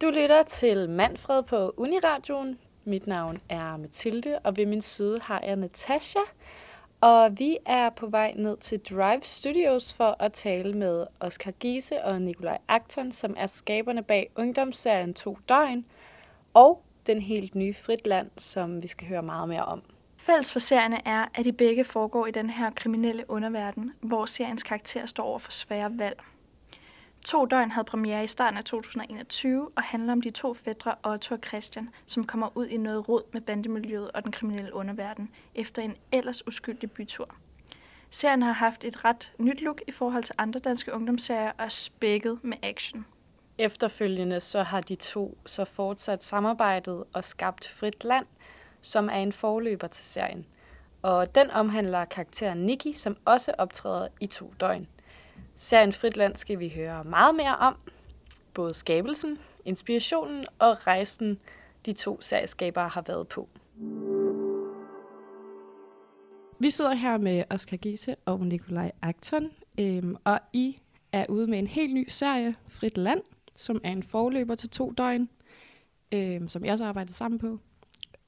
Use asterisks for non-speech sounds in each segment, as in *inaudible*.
Du lytter til Manfred på Uniradioen. Mit navn er Mathilde, og ved min side har jeg Natasha. Og vi er på vej ned til Drive Studios for at tale med Oscar Giese og Nikolaj Akton, som er skaberne bag ungdomsserien To Døgn, og den helt nye Fritland, som vi skal høre meget mere om. Fælles for serierne er, at de begge foregår i den her kriminelle underverden, hvor seriens karakter står over for svære valg. To døgn havde premiere i starten af 2021 og handler om de to fædre Otto og Christian, som kommer ud i noget rod med bandemiljøet og den kriminelle underverden efter en ellers uskyldig bytur. Serien har haft et ret nyt look i forhold til andre danske ungdomsserier og er spækket med action. Efterfølgende så har de to så fortsat samarbejdet og skabt Frit Land, som er en forløber til serien. Og den omhandler karakteren Nikki, som også optræder i to døgn. Serien Fritland skal vi høre meget mere om. Både skabelsen, inspirationen og rejsen, de to serieskabere har været på. Vi sidder her med Oscar Giese og Nikolaj Akton, øhm, og I er ude med en helt ny serie, Frit Land, som er en forløber til to døgn, øhm, som jeg også arbejder sammen på.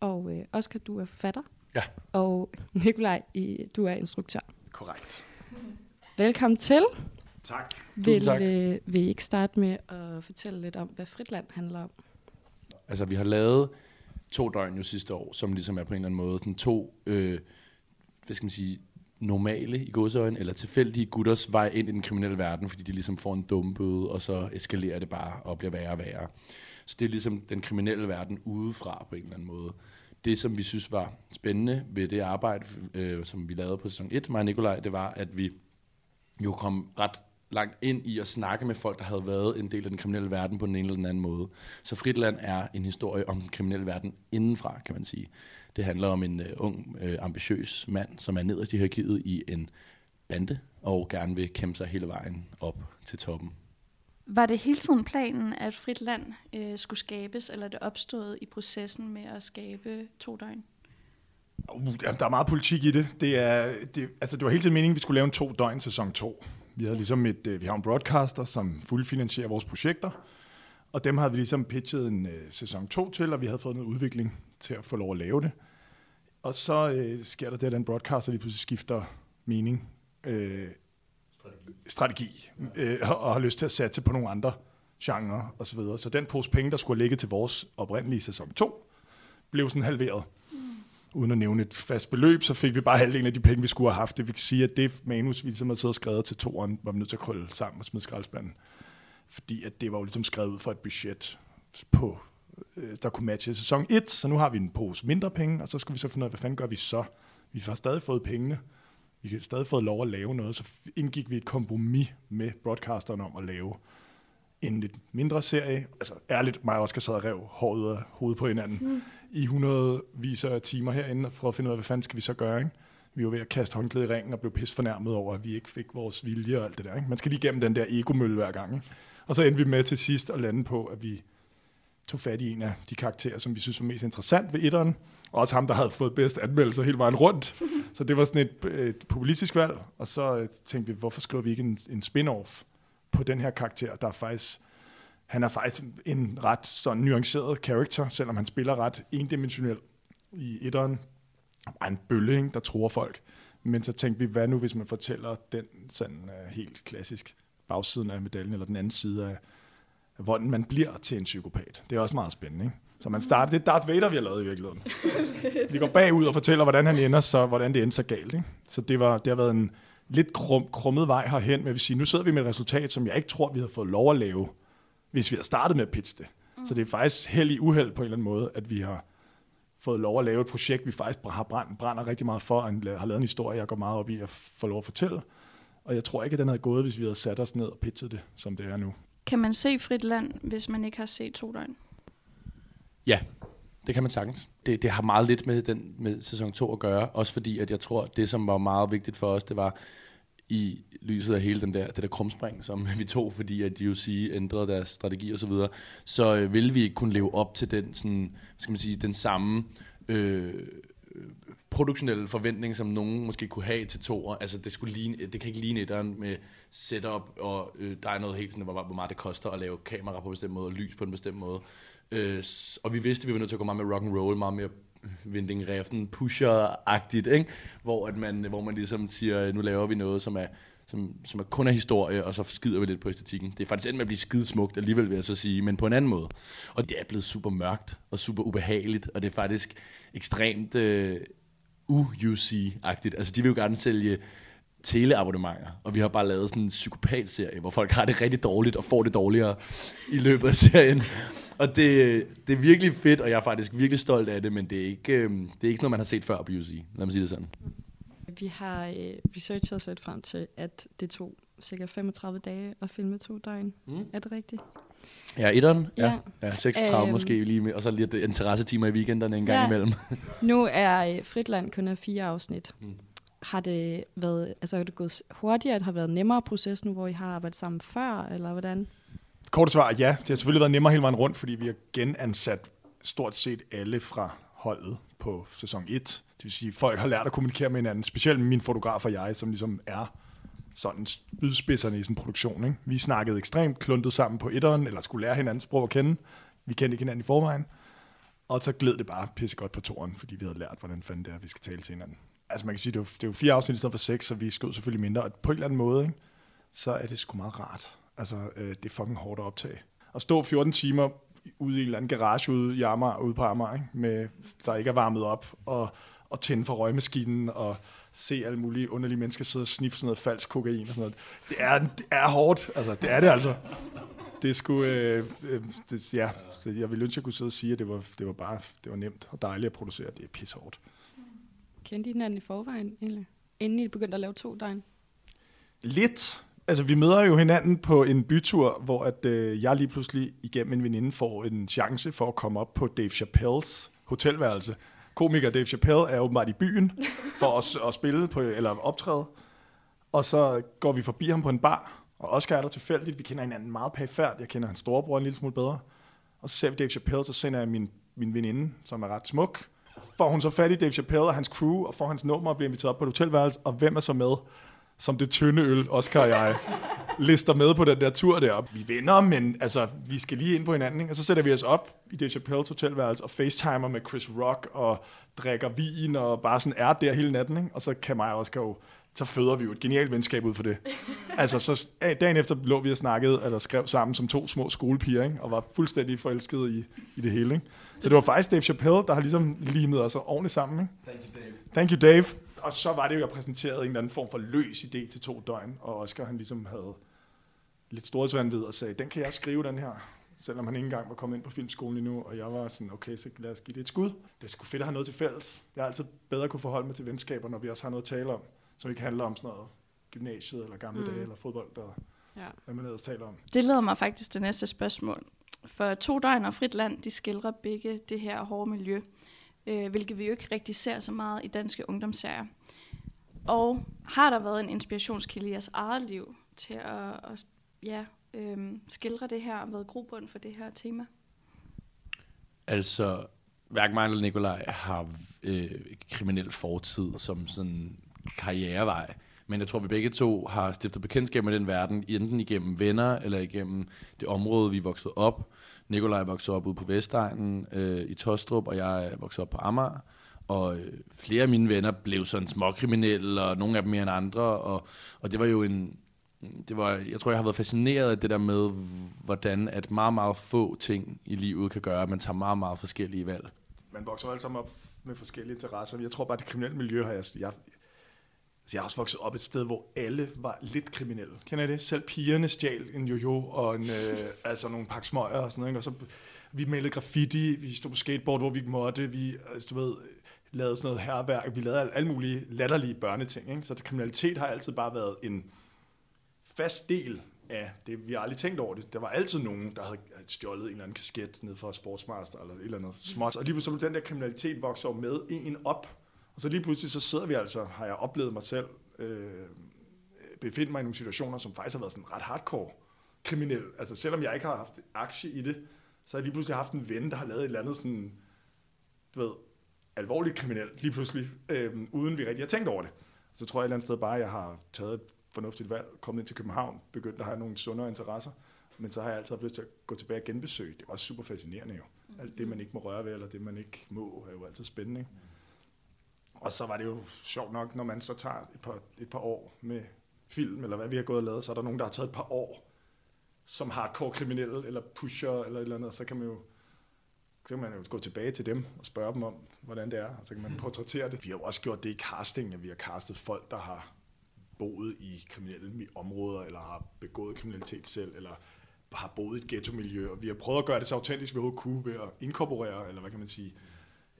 Og øh, Oscar, du er forfatter. Ja. Og Nikolaj, I, du er instruktør. Korrekt. Velkommen til. Tak. Vil, tak. øh, vil I ikke starte med at fortælle lidt om, hvad Fritland handler om? Altså, vi har lavet to døgn jo sidste år, som ligesom er på en eller anden måde sådan to, øh, hvad skal man sige, normale i godsøjne, eller tilfældige gutters vej ind i den kriminelle verden, fordi de ligesom får en dumbøde, og så eskalerer det bare og bliver værre og værre. Så det er ligesom den kriminelle verden udefra på en eller anden måde. Det, som vi synes var spændende ved det arbejde, øh, som vi lavede på sæson 1, mig og Nikolaj, det var, at vi jo kom ret langt ind i at snakke med folk, der havde været en del af den kriminelle verden på den ene eller den anden måde. Så Fritland er en historie om den kriminelle verden indenfra, kan man sige. Det handler om en uh, ung, uh, ambitiøs mand, som er nederst i hierarkiet i en bande, og gerne vil kæmpe sig hele vejen op til toppen. Var det hele tiden planen, at Fritland øh, skulle skabes, eller det opstod i processen med at skabe to døgn? Uh, der er meget politik i det. Det, er, det, altså, det var hele tiden meningen, at vi skulle lave en to døgn sæson 2. Vi havde ligesom et, øh, vi har en broadcaster, som fuldfinansierer vores projekter, og dem havde vi ligesom pitchet en uh, sæson 2 til, og vi havde fået noget udvikling til at få lov at lave det. Og så uh, sker der det, at den broadcaster lige pludselig skifter mening, uh, strategi, strategi uh, og har lyst til at satse på nogle andre genrer osv. Så, videre. så den pose penge, der skulle ligge til vores oprindelige sæson 2, blev sådan halveret uden at nævne et fast beløb, så fik vi bare halvdelen af de penge, vi skulle have haft. Det vil sige, at det manus, vi ligesom havde siddet og skrevet til toeren, var vi nødt til at krølle sammen og smide skraldespanden. Fordi at det var jo ligesom skrevet ud for et budget, på, øh, der kunne matche sæson 1, så nu har vi en pose mindre penge, og så skal vi så finde ud af, hvad fanden gør vi så? Vi har stadig fået pengene, vi har stadig fået lov at lave noget, så indgik vi et kompromis med broadcasteren om at lave en lidt mindre serie. Altså ærligt, mig og Oscar sad og rev håret ud af hovedet på hinanden mm. i hundredvis af timer herinde, for at finde ud af, hvad fanden skal vi så gøre, ikke? Vi var ved at kaste håndklæde i ringen og blev pis fornærmet over, at vi ikke fik vores vilje og alt det der. Ikke? Man skal lige igennem den der egomølle hver gang. Ikke? Og så endte vi med til sidst at lande på, at vi tog fat i en af de karakterer, som vi synes var mest interessant ved etteren. Og også ham, der havde fået bedst anmeldelser hele vejen rundt. *laughs* så det var sådan et, et populistisk valg. Og så øh, tænkte vi, hvorfor skriver vi ikke en, en spin-off på den her karakter, der er faktisk, han er faktisk en ret sådan nuanceret karakter, selvom han spiller ret endimensionel i etteren. Er en bølle, ikke, der tror folk. Men så tænkte vi, hvad nu hvis man fortæller den sådan uh, helt klassisk bagsiden af medaljen, eller den anden side af, af hvordan man bliver til en psykopat. Det er også meget spændende, ikke? Så man starter, det er Darth Vader, vi har lavet i virkeligheden. *laughs* Vi går bagud og fortæller, hvordan han ender, så hvordan det ender så galt. Ikke? Så det, var, det har været en, lidt krum, krummet vej herhen, men jeg vil sige, nu sidder vi med et resultat, som jeg ikke tror, vi havde fået lov at lave, hvis vi havde startet med at pitche det. Mm. Så det er faktisk held i uheld på en eller anden måde, at vi har fået lov at lave et projekt, vi faktisk har brændt, brænder rigtig meget for, og har lavet en historie, jeg går meget op i at få lov at fortælle. Og jeg tror ikke, at den havde gået, hvis vi havde sat os ned og pitchet det, som det er nu. Kan man se Frit Land, hvis man ikke har set to døgn? Ja, det kan man sagtens. Det, det har meget lidt med, den, med sæson 2 at gøre, også fordi, at jeg tror, det som var meget vigtigt for os, det var i lyset af hele den der, det der krumspring, som *laughs* vi tog, fordi at de jo sige ændrede deres strategi og så videre, så øh, ville vi ikke kunne leve op til den, sådan, skal man sige, den samme øh, produktionelle forventning, som nogen måske kunne have til toer. Altså, det, skulle ligne, det kan ikke ligne etteren med setup, og øh, der er noget helt sådan, hvor, hvor meget det koster at lave kamera på en bestemt måde, og lys på en bestemt måde. Øh, og vi vidste, at vi var nødt til at gå meget med rock and roll, meget mere Vinding Reften pusher-agtigt, ikke? Hvor, at man, hvor man ligesom siger, nu laver vi noget, som er som, som er kun er historie, og så skider vi lidt på æstetikken. Det er faktisk endt med at blive skidesmukt alligevel, vil jeg så sige, men på en anden måde. Og det er blevet super mørkt og super ubehageligt, og det er faktisk ekstremt øh, u-UC-agtigt. Altså, de vil jo gerne sælge teleabonnementer, og vi har bare lavet sådan en psykopat-serie, hvor folk har det rigtig dårligt og får det dårligere i løbet af serien. Og det, det er virkelig fedt, og jeg er faktisk virkelig stolt af det, men det er ikke, øh, det er ikke noget, man har set før på UC. Lad mig sige det sådan. Vi har øh, researchet os lidt frem til, at det tog cirka 35 dage at filme to døgn. Mm. Er det rigtigt? Ja, etteren. Ja. Ja. ja 36 Øhm. måske lige med, og så lidt interessetimer i weekenderne en gang Ja. imellem. Nu er øh, Fritland kun af fire afsnit. Mm. Har det været, altså er det gået hurtigere, det har været nemmere proces nu, hvor I har arbejdet sammen før, eller hvordan? Kort svar, ja. Det har selvfølgelig været nemmere hele vejen rundt, fordi vi har genansat stort set alle fra holdet på sæson 1. Det vil sige, at folk har lært at kommunikere med hinanden, specielt min fotograf og jeg, som ligesom er sådan spydspidserne i sådan en produktion. Ikke? Vi snakkede ekstremt kluntet sammen på etteren, eller skulle lære hinandens sprog at kende. Vi kendte ikke hinanden i forvejen. Og så gled det bare pisse godt på toren, fordi vi havde lært, hvordan fanden det er, vi skal tale til hinanden. Altså man kan sige, det er jo, det er jo fire afsnit i stedet for seks, så vi skød selvfølgelig mindre. Og på en eller anden måde, ikke, så er det sgu meget rart. Altså, øh, det er fucking hårdt at optage. At stå 14 timer ude i en eller anden garage ude, i Amager, ude på Amager, ikke, med, der ikke er varmet op, og, og tænde for røgmaskinen, og se alle mulige underlige mennesker sidde og sniffe sådan noget falsk kokain og sådan noget. Det er, det er hårdt, altså, det er det altså. Det skulle, sgu, øh, øh, det, ja, så jeg ville ønske, at jeg kunne sidde og sige, at det var, det var bare, det var nemt og dejligt at producere. Det er pissehårdt. Kendte I hinanden i forvejen, egentlig? Inden I begyndte at lave to døgn? Lidt. Altså, vi møder jo hinanden på en bytur, hvor at, øh, jeg lige pludselig igennem en veninde får en chance for at komme op på Dave Chappelles hotelværelse. Komiker Dave Chappelle er åbenbart i byen *laughs* for at, at spille på, eller optræde. Og så går vi forbi ham på en bar, og Oscar er der tilfældigt. Vi kender hinanden meget pæfærd. Jeg kender hans storebror en lille smule bedre. Og så ser vi Dave Chappelle, så sender jeg min, min veninde, som er ret smuk. Får hun så fat i Dave Chappelle og hans crew, og får hans nummer og bliver inviteret op på et hotelværelse. Og hvem er så med? Som det tynde øl, Oscar og jeg *laughs* lister med på den der tur der. Vi vinder, men altså, vi skal lige ind på hinanden, ikke? og så sætter vi os op i Dave Chappelles hotelværelse og facetimer med Chris Rock og drikker vin og bare sådan er der hele natten, ikke? og så kan mig og Oscar jo, så føder vi jo et genialt venskab ud for det. altså, så dagen efter lå vi og snakkede, eller skrev sammen som to små skolepiger, ikke? og var fuldstændig forelskede i, i det hele. Ikke? Så det var faktisk Dave Chappelle, der har ligesom limet os ordentligt sammen. Ikke? Thank you, Dave. Thank you, Dave. Og så var det jo, jeg præsenterede en eller anden form for løs idé til to døgn, og Oscar han ligesom havde lidt storhedsvandvid og sagde, den kan jeg skrive, den her. Selvom han ikke engang var kommet ind på filmskolen endnu, og jeg var sådan, okay, så lad os give det et skud. Det er sgu fedt at have noget til fælles. Jeg har altid bedre kunne forholde mig til venskaber, når vi også har noget at tale om, som ikke handler om sådan noget gymnasiet, eller gamle mm. dage, eller fodbold, og Ja. hvad man ellers taler om. Det leder mig faktisk til næste spørgsmål. For to døgn og frit land, de skildrer begge det her hårde miljø, øh, hvilket vi jo ikke rigtig ser så meget i danske ungdomsserier. Og har der været en inspirationskilde i jeres eget liv til at, at ja, øh, skildre det her og været grobund for det her tema? Altså, hverken mig eller Nikolaj har øh, kriminel fortid som sådan karrierevej. Men jeg tror, vi begge to har stiftet bekendtskab med den verden, enten igennem venner eller igennem det område, vi er vokset op. Nikolaj voksede op ude på Vestegnen øh, i Tostrup, og jeg voksede op på Amager. Og øh, flere af mine venner blev sådan småkriminelle, og nogle af dem mere end andre. Og, og det var jo en... Det var, jeg tror, jeg har været fascineret af det der med, hvordan at meget, meget få ting i livet kan gøre, at man tager meget, meget forskellige valg. Man vokser jo alle sammen op med forskellige interesser. Jeg tror bare, at det kriminelle miljø har jeg... jeg altså, jeg har også vokset op et sted, hvor alle var lidt kriminelle. Kender I det? Selv pigerne stjal en jojo og en, øh, altså nogle pakke smøger og sådan noget. Ikke? Og så vi malede graffiti, vi stod på skateboard, hvor vi måtte, vi altså, du ved, lavede sådan noget herværk, vi lavede alle, mulige latterlige børneting. Ikke? Så det, kriminalitet har altid bare været en fast del af det. Vi har aldrig tænkt over det. Der var altid nogen, der havde stjålet en eller anden kasket ned fra Sportsmaster eller et eller andet småt. Og lige pludselig den der kriminalitet vokser med en op. Og så lige pludselig så sidder vi altså, har jeg oplevet mig selv, øh, befinde mig i nogle situationer, som faktisk har været sådan ret hardcore kriminel. Altså selvom jeg ikke har haft aktie i det, så har jeg lige pludselig haft en ven, der har lavet et eller andet sådan, du ved, alvorligt kriminelt lige pludselig, øh, uden vi rigtig har tænkt over det. Så tror jeg et eller andet sted bare, at jeg har taget et fornuftigt valg, kommet ind til København, begyndt at have nogle sundere interesser, men så har jeg altid haft lyst til at gå tilbage og genbesøge. Det var super fascinerende jo. Alt det, man ikke må røre ved, eller det, man ikke må, er jo altid spændende. Ikke? Og så var det jo sjovt nok, når man så tager et par, et par år med film, eller hvad vi har gået og lavet, så er der nogen, der har taget et par år som hardcore kriminelle, eller pusher, eller et eller andet, så kan man jo så kan man jo gå tilbage til dem og spørge dem om, hvordan det er, og så kan man portrættere det. Vi har jo også gjort det i casting, at vi har castet folk, der har boet i kriminelle områder, eller har begået kriminalitet selv, eller har boet i et ghetto-miljø, og vi har prøvet at gøre det så autentisk, vi overhovedet kunne ved at inkorporere, eller hvad kan man sige,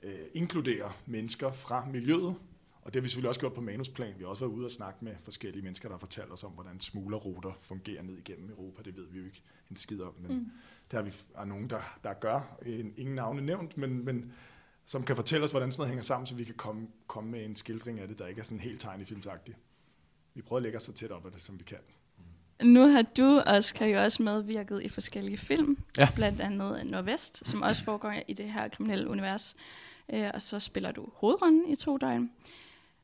øh, inkludere mennesker fra miljøet, og det har vi selvfølgelig også gjort på manusplan. Vi har også været ude og snakke med forskellige mennesker, der har fortalt os om, hvordan smuglerruter fungerer ned igennem Europa. Det ved vi jo ikke en skid om, men mm. der har vi er nogen, der, der gør. En, ingen navne nævnt, men, men som kan fortælle os, hvordan sådan noget hænger sammen, så vi kan komme, komme med en skildring af det, der ikke er sådan helt tegnefilmsagtigt. Vi prøver at lægge os så tæt op af det, som vi kan. Nu har du, Oscar, jo også medvirket i forskellige film, Ja. blandt andet Nordvest, som også foregår i det her kriminelle univers. Øh, og så spiller du hovedrollen i to døgn.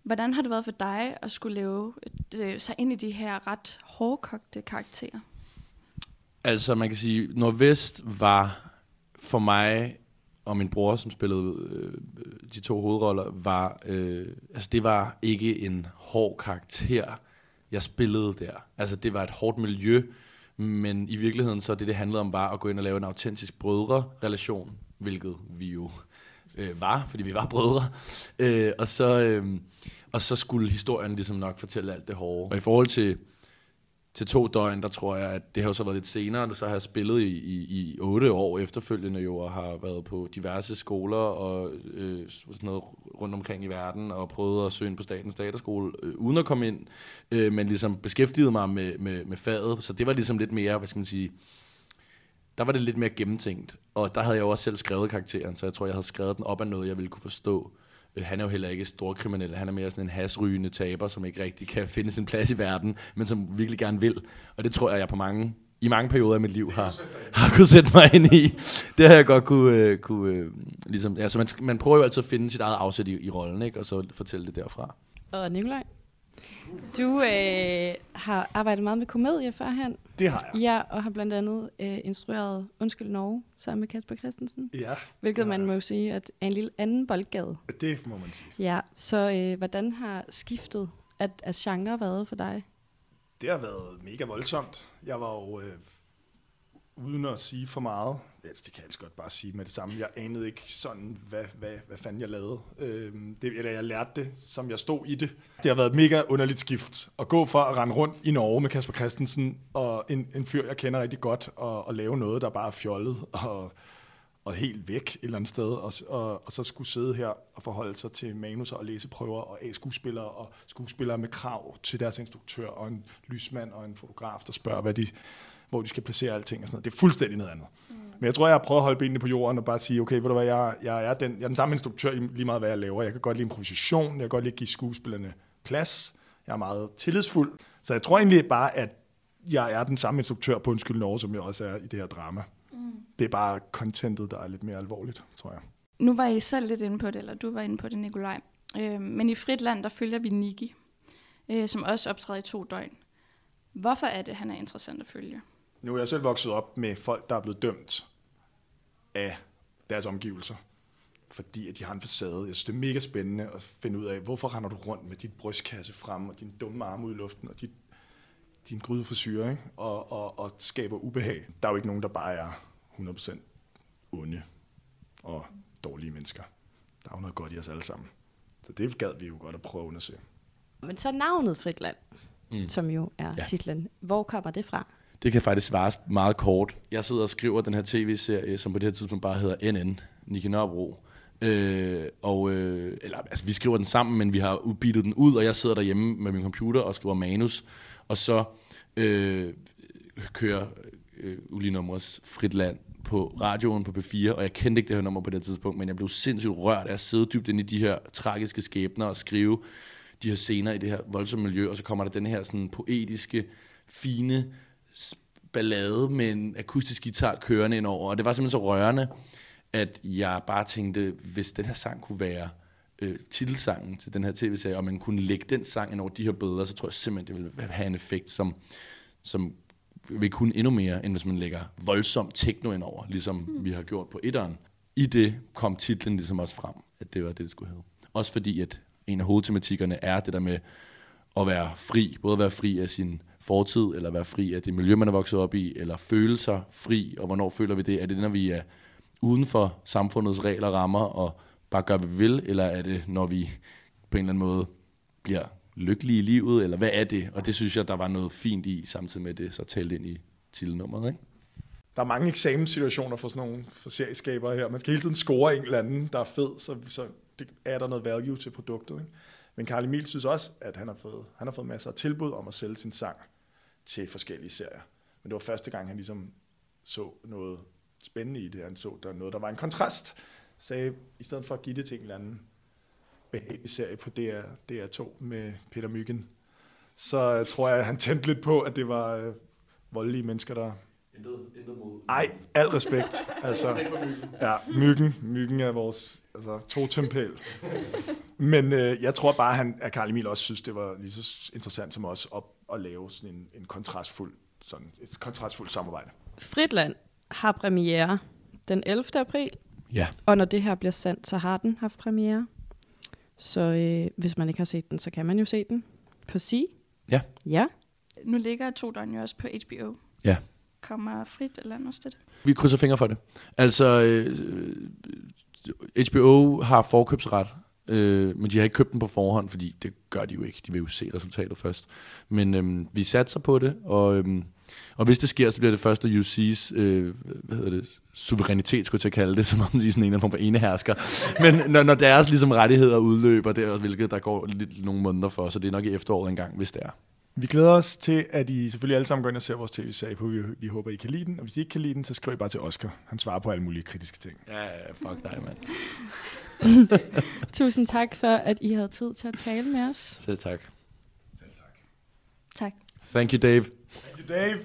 Hvordan har det været for dig at skulle leve øh, sig ind i de her ret hårdkogte karakterer? Altså, man kan sige, Nordvest var for mig og min bror, som spillede øh, de to hovedroller, var, øh, altså det var ikke en hård karakter, jeg spillede der. Altså, det var et hårdt miljø, men i virkeligheden så det, det handlede om, var at gå ind og lave en autentisk brødre-relation, hvilket vi jo øh, var, fordi vi var brødre. Øh, og, så, øh, og så skulle historien ligesom nok fortælle alt det hårde. Og i forhold til, til to døgn, der tror jeg, at det har jo så været lidt senere, så har jeg spillet i, i, i otte år efterfølgende jo, og har været på diverse skoler og øh, sådan noget rundt omkring i verden, og prøvet at søge ind på Statens Dataskole, øh, uden at komme ind, øh, men ligesom beskæftigede mig med, med, med faget, så det var ligesom lidt mere, hvad skal man sige, der var det lidt mere gennemtænkt, og der havde jeg jo også selv skrevet karakteren, så jeg tror, jeg havde skrevet den op af noget, jeg ville kunne forstå. Øh, Han er jo heller ikke stor kriminel, han er mere sådan en hasrygende taber, som ikke rigtig kan *laughs* finde sin plads i verden, men som virkelig gerne vil. Og det tror jeg, jeg på mange, i mange perioder af mit liv har, har kunne sætte mig ind i. Det har jeg godt kunne, øh, kunne øh, ligesom, altså man, man prøver jo altid at finde sit eget afsæt i, i rollen, ikke? og så fortælle det derfra. Og Nikolaj, du øh, har arbejdet meget med komedie førhen. Det har jeg. Ja, og har blandt andet øh, instrueret Undskyld Norge sammen med Kasper Christensen. Ja, Hvilket man må jo sige, at er en lille anden boldgade. Det må man sige. Ja, så øh, hvordan har skiftet at, at genre været for dig? Det har været mega voldsomt. Jeg var jo, øh, uden at sige for meget, altså det kan jeg altså godt bare sige med det samme, jeg anede ikke sådan, hvad, hvad, hvad fanden jeg lavede. Øhm, det, eller jeg lærte det, som jeg stod i det. Det har været et mega underligt skift. At gå fra at rende rundt i Norge med Kasper Christensen, og en, en fyr, jeg kender rigtig godt, og, og lave noget, der bare er fjollet, og, og helt væk et eller andet sted, og, og, og så skulle sidde her og forholde sig til manus og læseprøver, og A-skuespillere og skuespillere med krav til deres instruktør, og en lysmand og en fotograf, der spørger, hvad de, hvor de skal placere alting og sådan noget. Det er fuldstændig noget andet. Mm. Men jeg tror, jeg har prøvet at holde benene på jorden og bare sige, okay, ved du hvad, jeg, jeg, er, den, jeg er den samme instruktør i lige meget, hvad jeg laver. Jeg kan godt lide improvisation, jeg kan godt lide at give skuespillerne plads. Jeg er meget tillidsfuld. Så jeg tror egentlig bare, at jeg er den samme instruktør på Undskyld Norge, som jeg også er i det her drama. Mm. Det er bare contentet, der er lidt mere alvorligt, tror jeg. Nu var I selv lidt inde på det, eller du var inde på det, Nikolaj. Øh, men i Frit Land, der følger vi Niki, øh, som også optræder i to døgn. Hvorfor er det, han er interessant at følge? Nu er jeg selv vokset op med folk, der er blevet dømt af deres omgivelser. Fordi at de har en facade. Jeg synes, det er mega spændende at finde ud af, hvorfor render du rundt med dit brystkasse frem, og din dumme arme ud i luften, og dit, din gryde frisyr, ikke? Og, og, og skaber ubehag. Der er jo ikke nogen, der bare er 100% onde og dårlige mennesker. Der er jo noget godt i os alle sammen. Så det gad vi jo godt at prøve at undersøge. Men så navnet Fritland, Mm. som jo er ja. titlen. Hvor kommer det fra? Det kan faktisk svares meget kort. Jeg sidder og skriver den her tv-serie, som på det her tidspunkt bare hedder NN, Nicky Nørrebro. Øh, og, øh, eller, altså, vi skriver den sammen, men vi har udbittet den ud, og jeg sidder derhjemme med min computer og skriver manus. Og så øh, kører øh, Uli Numres Fritland på radioen på P4, og jeg kendte ikke det her nummer på det tidspunkt, men jeg blev sindssygt rørt af at sidde dybt inde i de her tragiske skæbner og skrive de her scener i det her voldsomme miljø, og så kommer der den her sådan poetiske, fine ballade med en akustisk guitar kørende ind over, og det var simpelthen så rørende, at jeg bare tænkte, hvis den her sang kunne være øh, titelsangen til den her tv-serie, og man kunne lægge den sang ind over de her billeder, så tror jeg simpelthen, det ville have en effekt, som, som vil kunne endnu mere, end hvis man lægger voldsom techno ind over, ligesom mm. vi har gjort på etteren. I det kom titlen ligesom også frem, at det var det, det skulle hedde. Også fordi, at en af hovedtematikkerne er det der med at være fri, både at være fri af sin fortid, eller være fri af det miljø, man er vokset op i, eller føle sig fri, og hvornår føler vi det? Er det, når vi er uden for samfundets regler og rammer, og bare gør, hvad vi vil, eller er det, når vi på en eller anden måde bliver lykkelige i livet, eller hvad er det? Og det synes jeg, der var noget fint i, samtidig med det, så talt ind i titelnummeret, ikke? Der er mange eksamenssituationer for sådan nogle for serieskabere her. Man skal hele tiden score en eller anden, der er fed, så, så det er der noget value til produktet. Ikke? Men Karl Emil synes også, at han har, fået, han har fået masser af tilbud om at sælge sin sang til forskellige serier. Men det var første gang, han ligesom så noget spændende i det. Han så, der noget, der var en kontrast. Sagde, i stedet for at give det til en eller anden behagelig serie på DR, DR2 med Peter Myggen, så øh, tror jeg, at han tændte lidt på, at det var øh, voldelige mennesker, der... Intet, intet mod. Ej, al respekt. altså, ja, Myggen. Myggen er vores altså, totempæl. Men øh, jeg tror bare, han, at Karl Emil også synes, det var lige så interessant som os at, at lave sådan en, en kontrastfuld, sådan et kontrastfuldt samarbejde. Fritland har premiere den 11. april, Ja. og når det her bliver sendt, så har den haft premiere. Så øh, hvis man ikke har set den, så kan man jo se den på Sige. Ja. Ja. Nu ligger to døgn jo også på HBO. Ja. Kommer frit eller andet sted. Vi krydser fingre for det. Altså, øh, HBO har forkøbsret, øh, men de har ikke købt den på forhånd, fordi det gør de jo ikke. De vil jo se resultatet først. Men øh, vi satser på det, og, øh, og hvis det sker, så bliver det første UC's, øh, hvad hedder det, suverænitet, skulle jeg til at kalde det, som om de er sådan en eller anden form for. Men når, når deres ligesom rettigheder udløber, det er, hvilket der går lidt, nogle måneder for, så det er nok i efteråret engang, hvis det er. Vi glæder os til, at I selvfølgelig alle sammen går ind og ser vores tv-serie, for vi, vi håber, I kan lide den. Og hvis I ikke kan lide den, så skriv I bare til Oscar. Han svarer på alle mulige kritiske ting. Ja, fuck dig, mand. *laughs* Tusind tak for, at I havde tid til at tale med os. Selv tak. Tak. Thank you, Dave. Thank you, Dave.